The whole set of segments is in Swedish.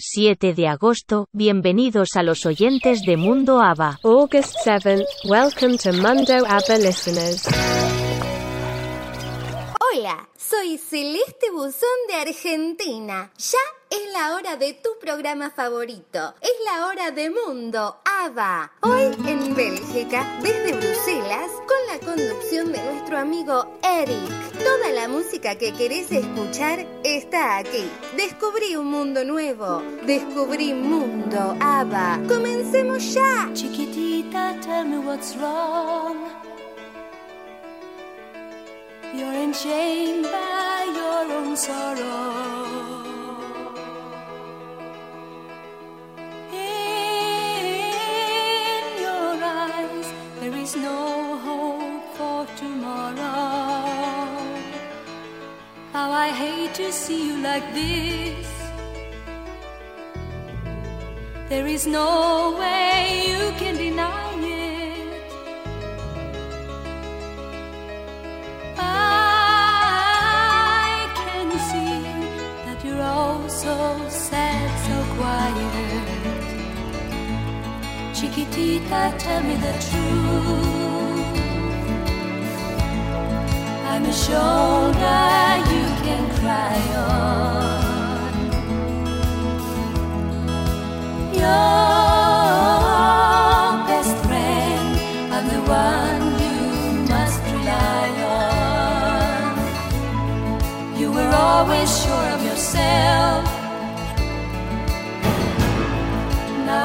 7 de agosto, bienvenidos a los oyentes de Mundo ABBA. August 7th, welcome to Mundo ABBA listeners. Hola, soy Celeste Buzón de Argentina. Ya es la hora de tu programa favorito. Es la hora de Mundo ABBA. Hoy en Bélgica, desde Bruselas, con la conducción de nuestro amigo Eric. Toda la música que querés escuchar está aquí. Descubrí un mundo nuevo. Descubrí Mundo ABBA. Comencemos ya. Chiquitita, tell me what's wrong. You're enchained by your own sorrow. Is no hope for tomorrow. How I hate to see you like this. There is no way you can deny it. I can see that you're all so sad, so quiet. Chiquitita, tell me the truth. I'm a shoulder you can cry on. Your best friend, I'm the one you must rely on. You were always sure of yourself.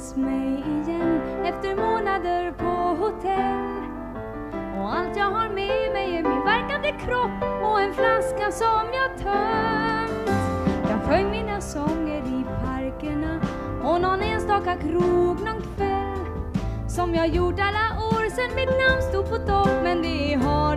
minns mig igen efter månader på hotell. Och allt jag har med mig är min verkande kropp och en flaska som jag tömt. Jag sjöng mina sånger i parkerna och någon enstaka krog någon kväll. Som jag gjort alla år sedan mitt namn stod på topp men det har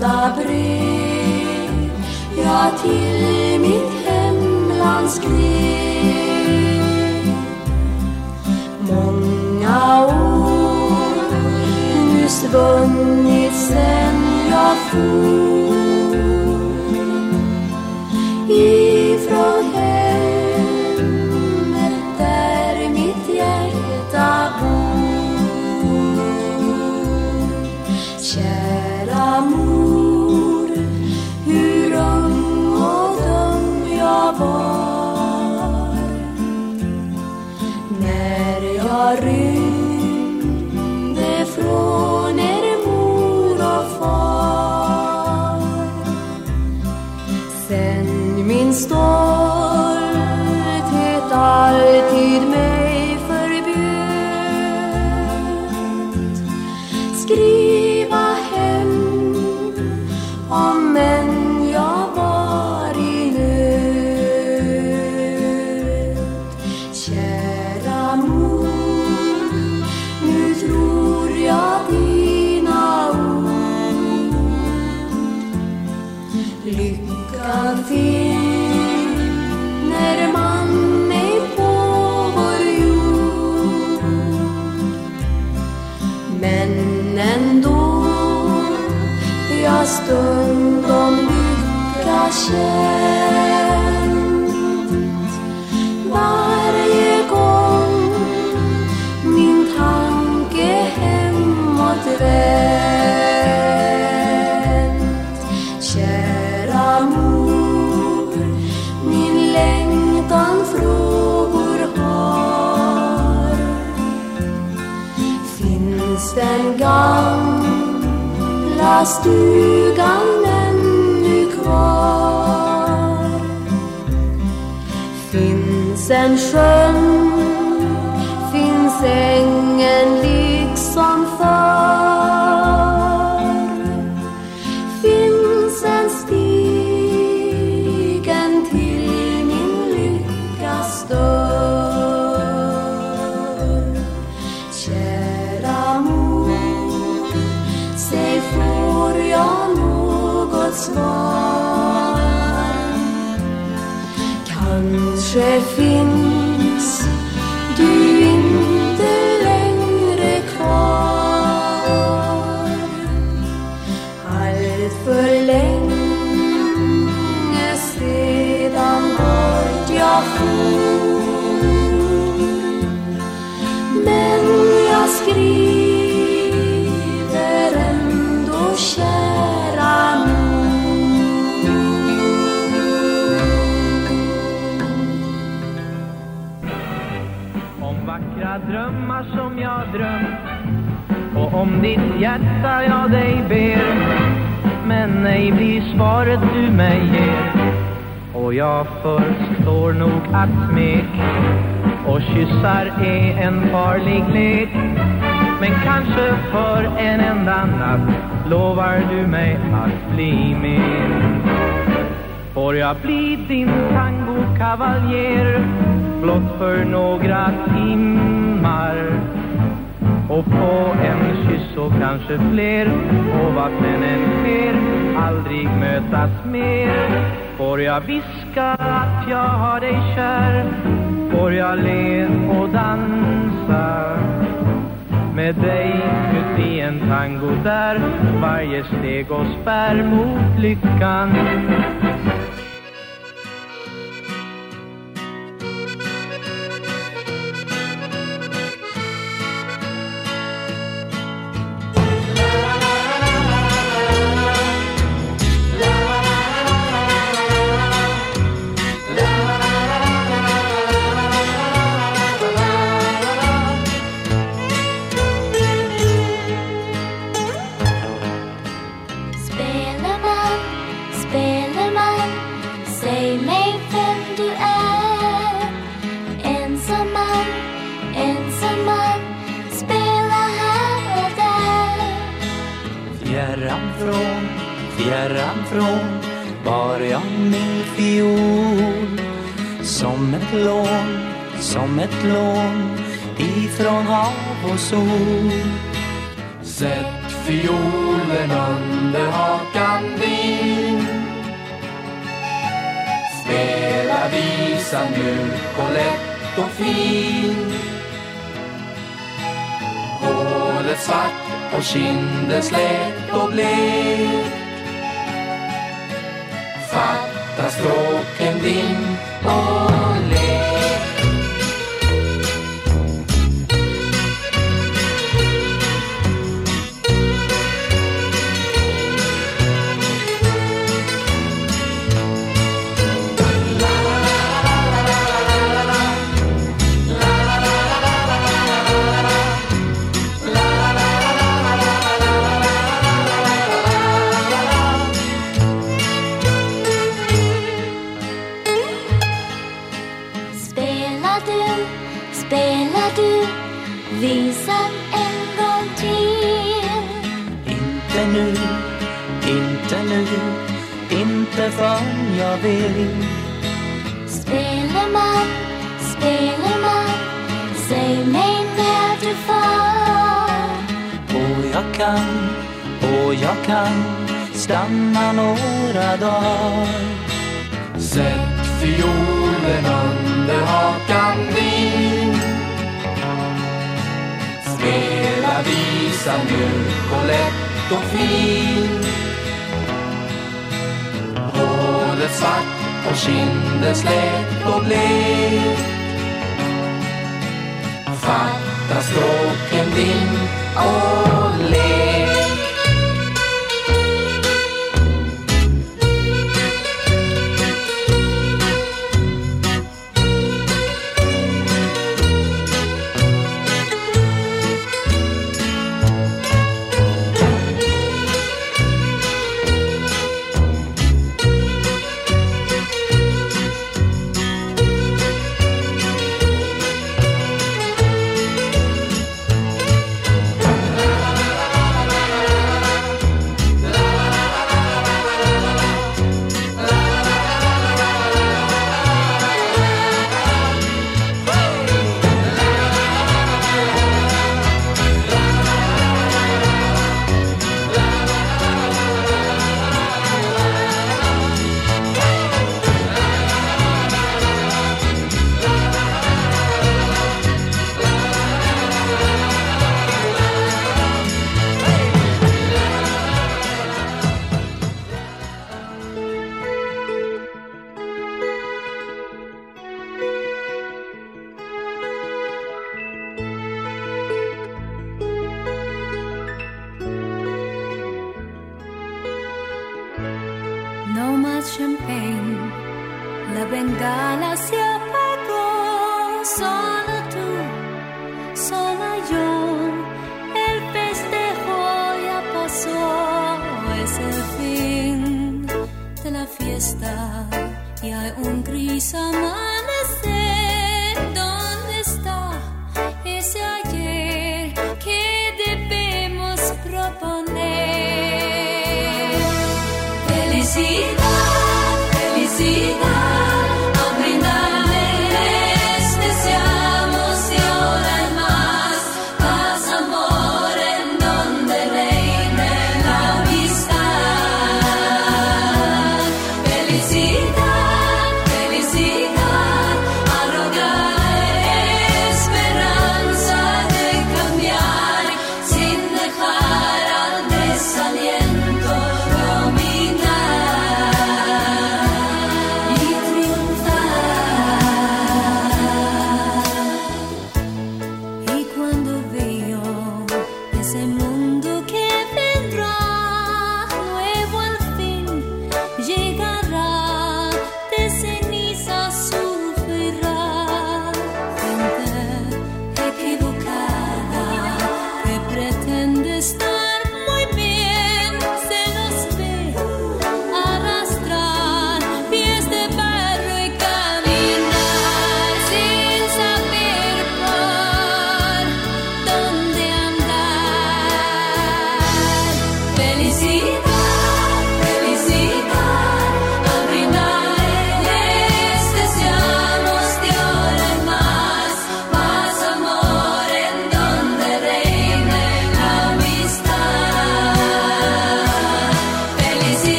Enda brev jag till mitt hemland skrev. Många år nu svunnit sen jag for stugan ännu kvar? Finns en sjön, finns ängen Och jag förstår nog att smek och kyssar är en farlig lek. Men kanske för en enda natt lovar du mig att bli min. Får jag bli din tangokavaljer blott för några timmar? Och få en kyss och kanske fler? Och vad sen än sker aldrig mötas mer. Får jag viska att jag har dig kär? Får jag le och dansa med dig ut i en tango där varje steg oss bär mot lyckan? Jij omkring sama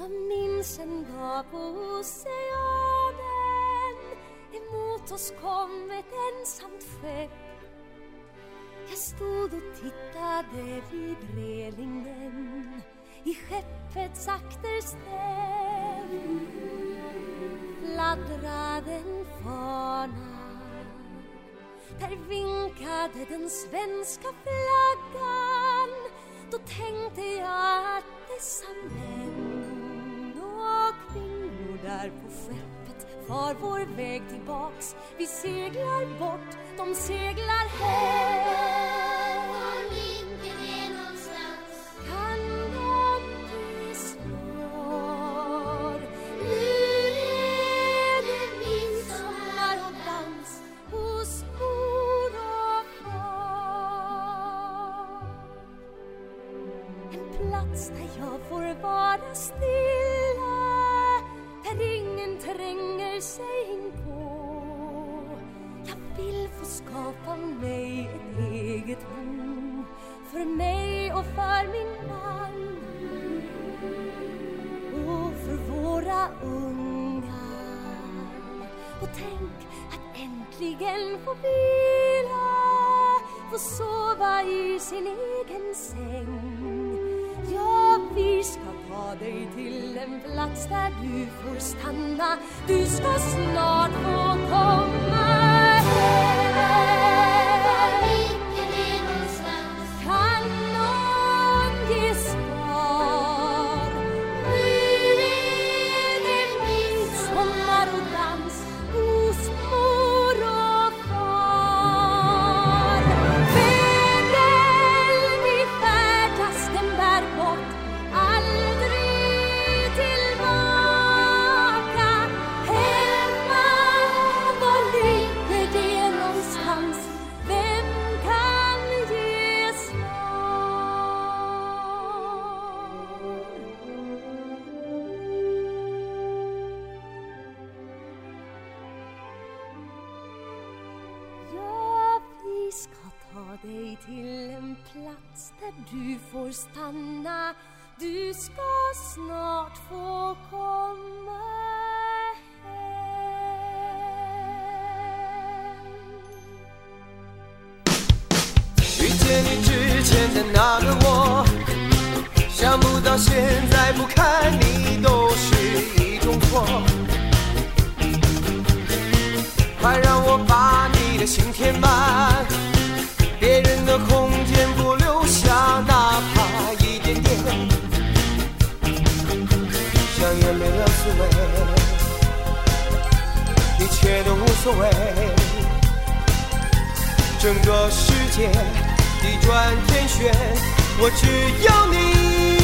Jag minns en dag på oceanen. Emot oss kom ett ensamt skepp. Jag stod och tittade vid relingen i skeppets akterställ fladdrade en fana. Där vinkade den svenska flaggan. Då tänkte jag att det samhälle där på skeppet, far vår väg tillbaks. Vi seglar bort, de seglar hem. får stanna, du ska snart få komma hem. 整个世界地转天旋我只要你。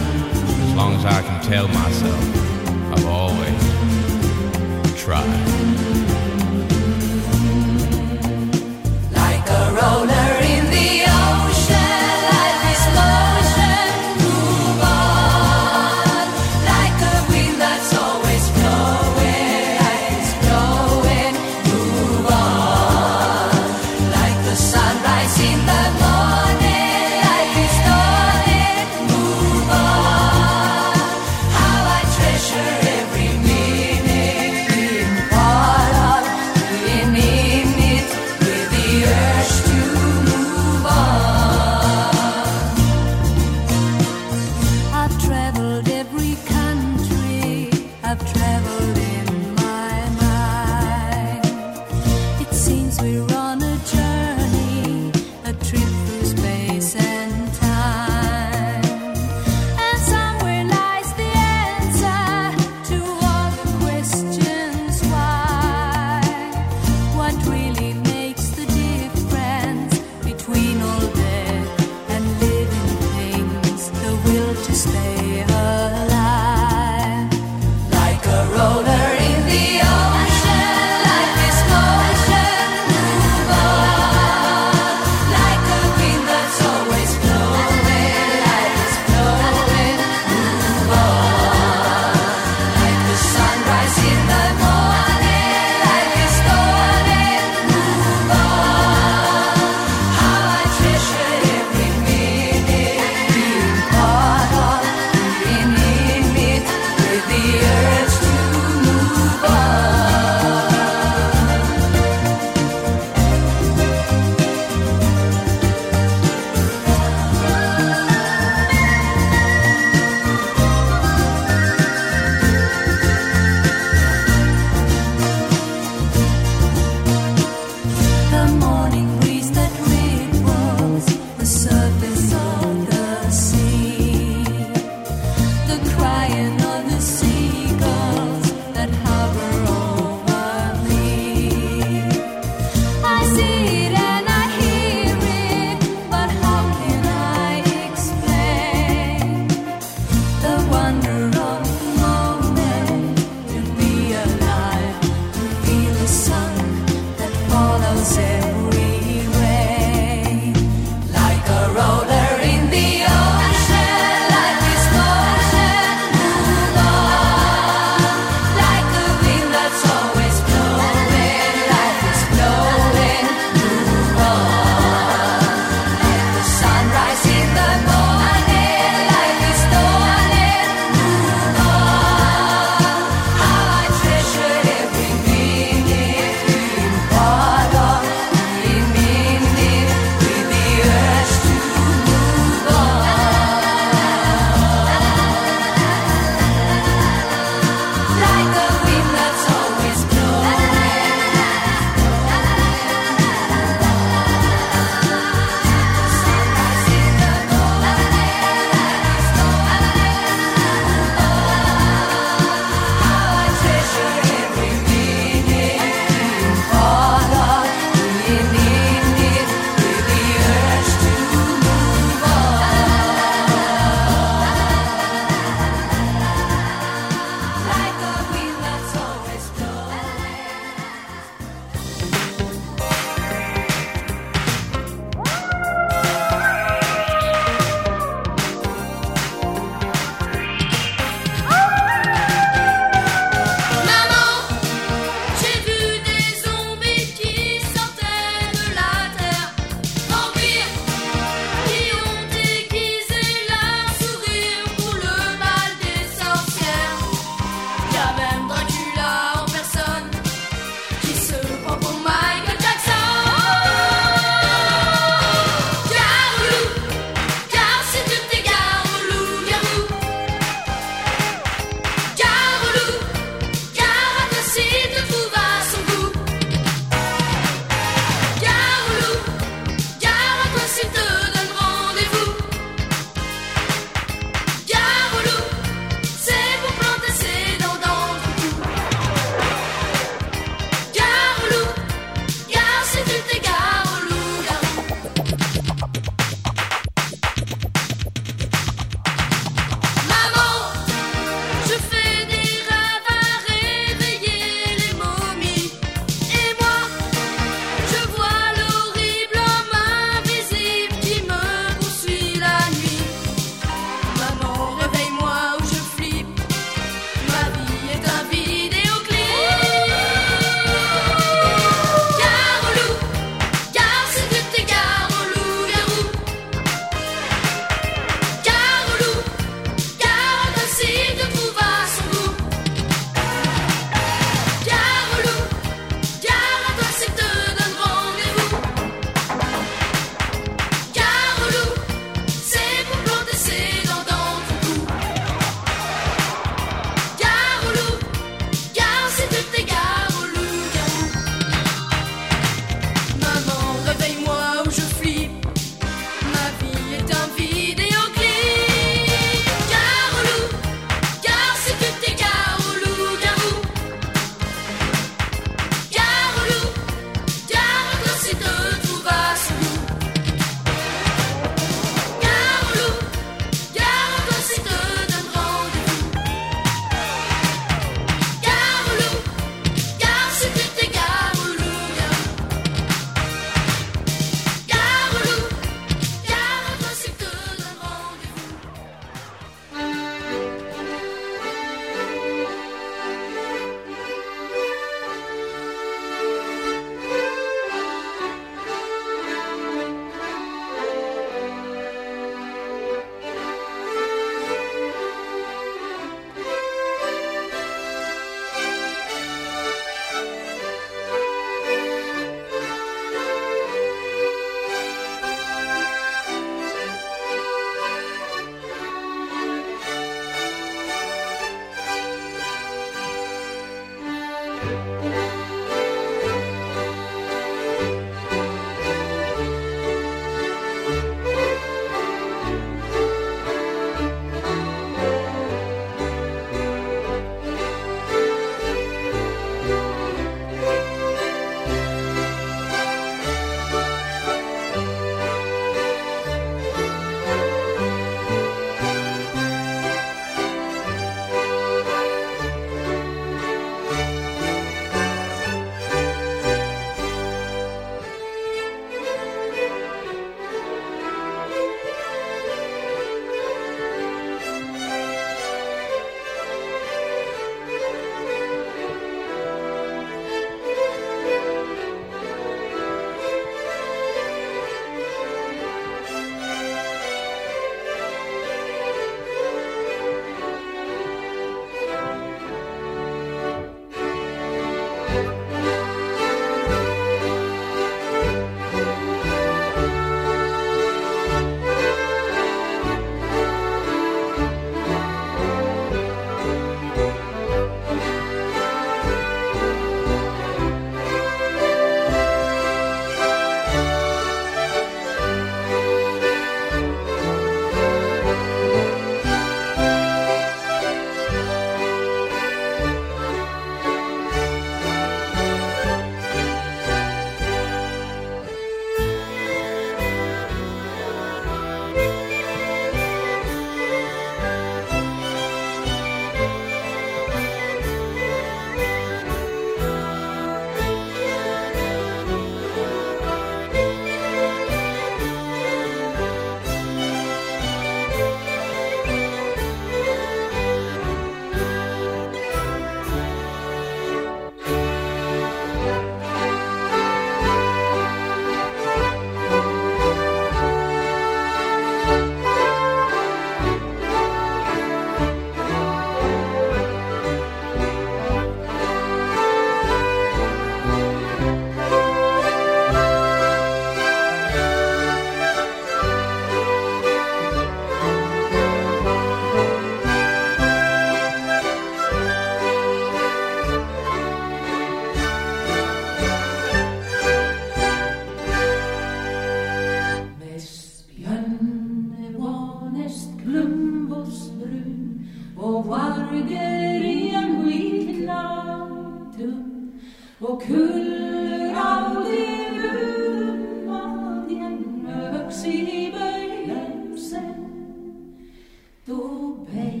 To pay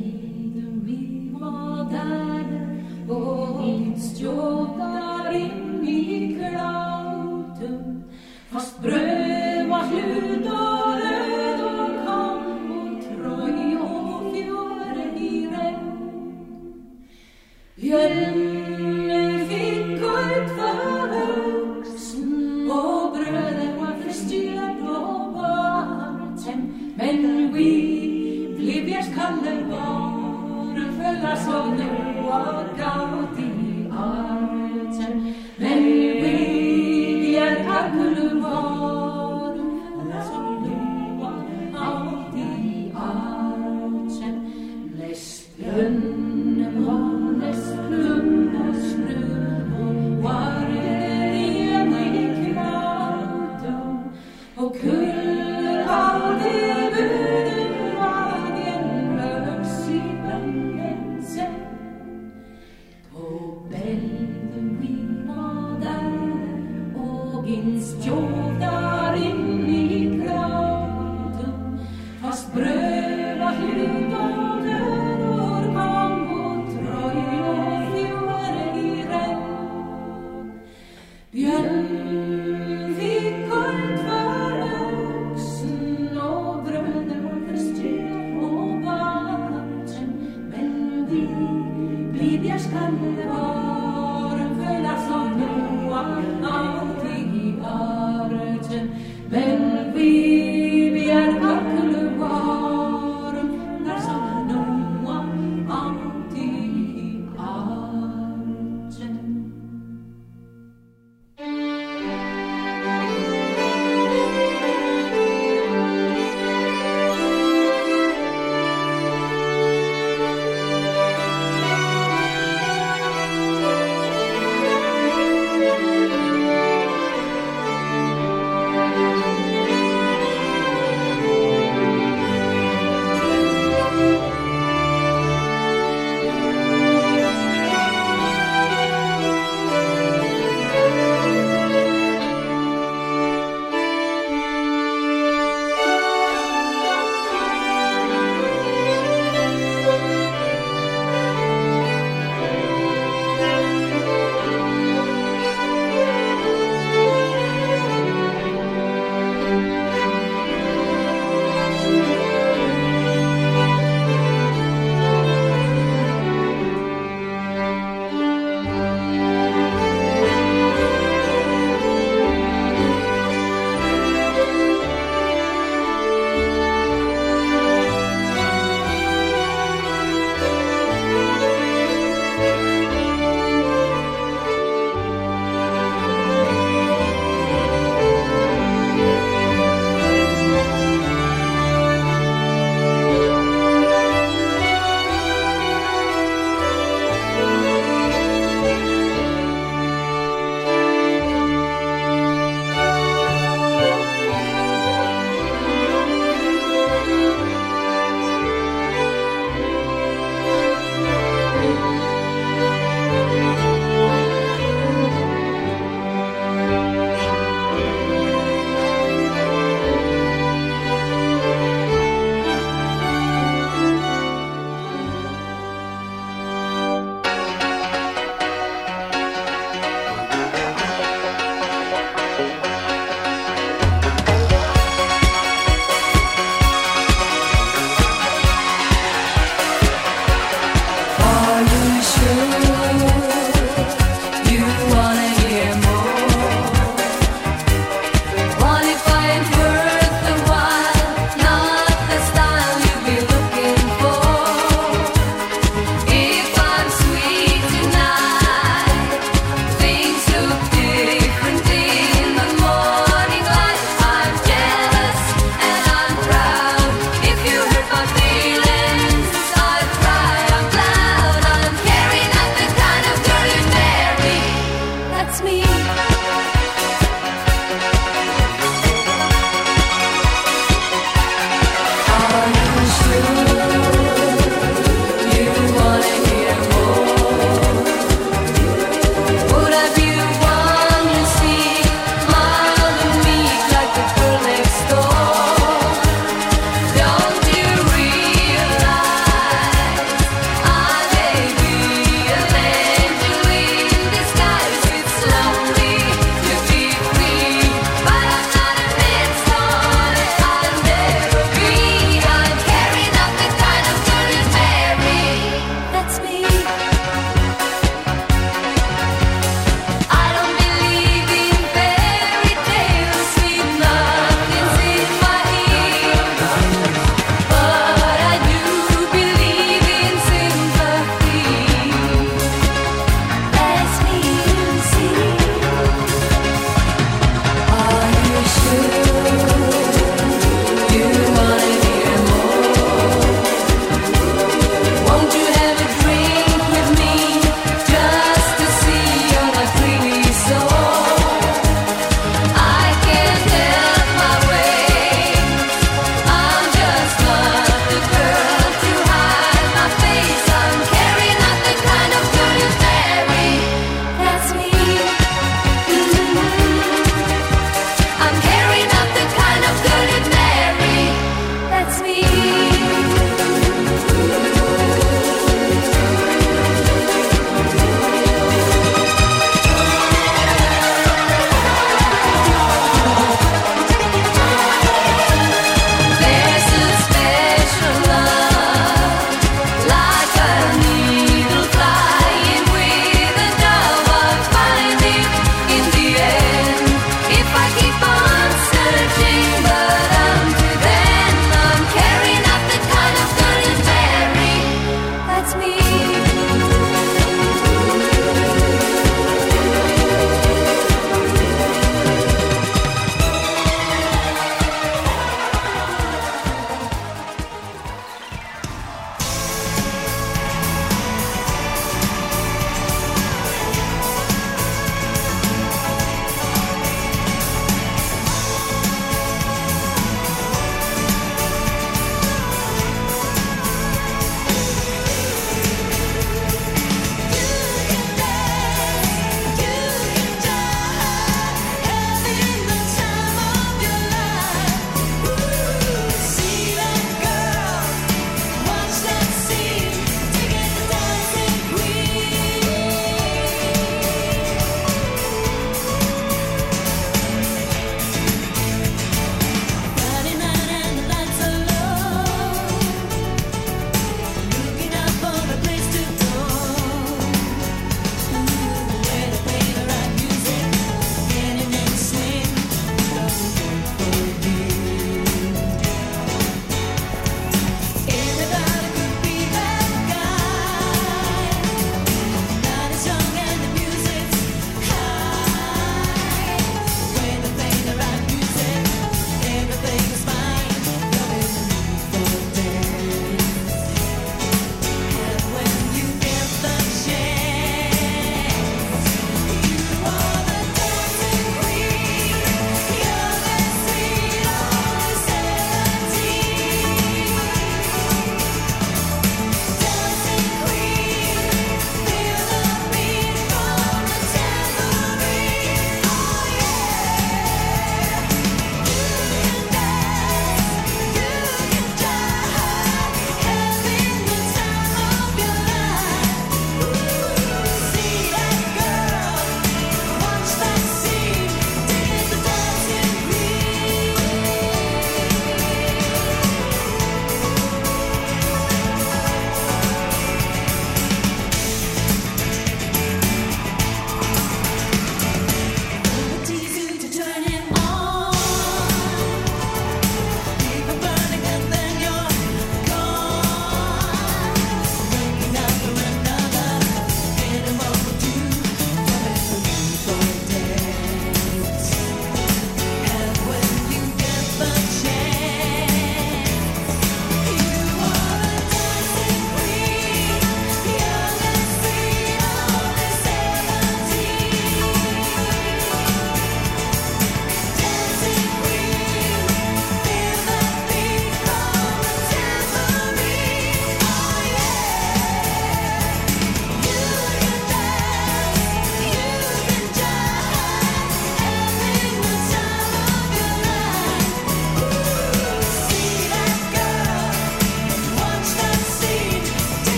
the var där och minst in fast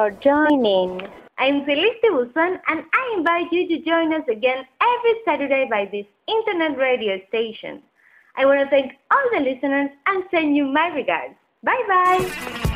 for joining. I'm Felicity Wilson, and I invite you to join us again every Saturday by this internet radio station. I want to thank all the listeners and send you my regards. Bye bye.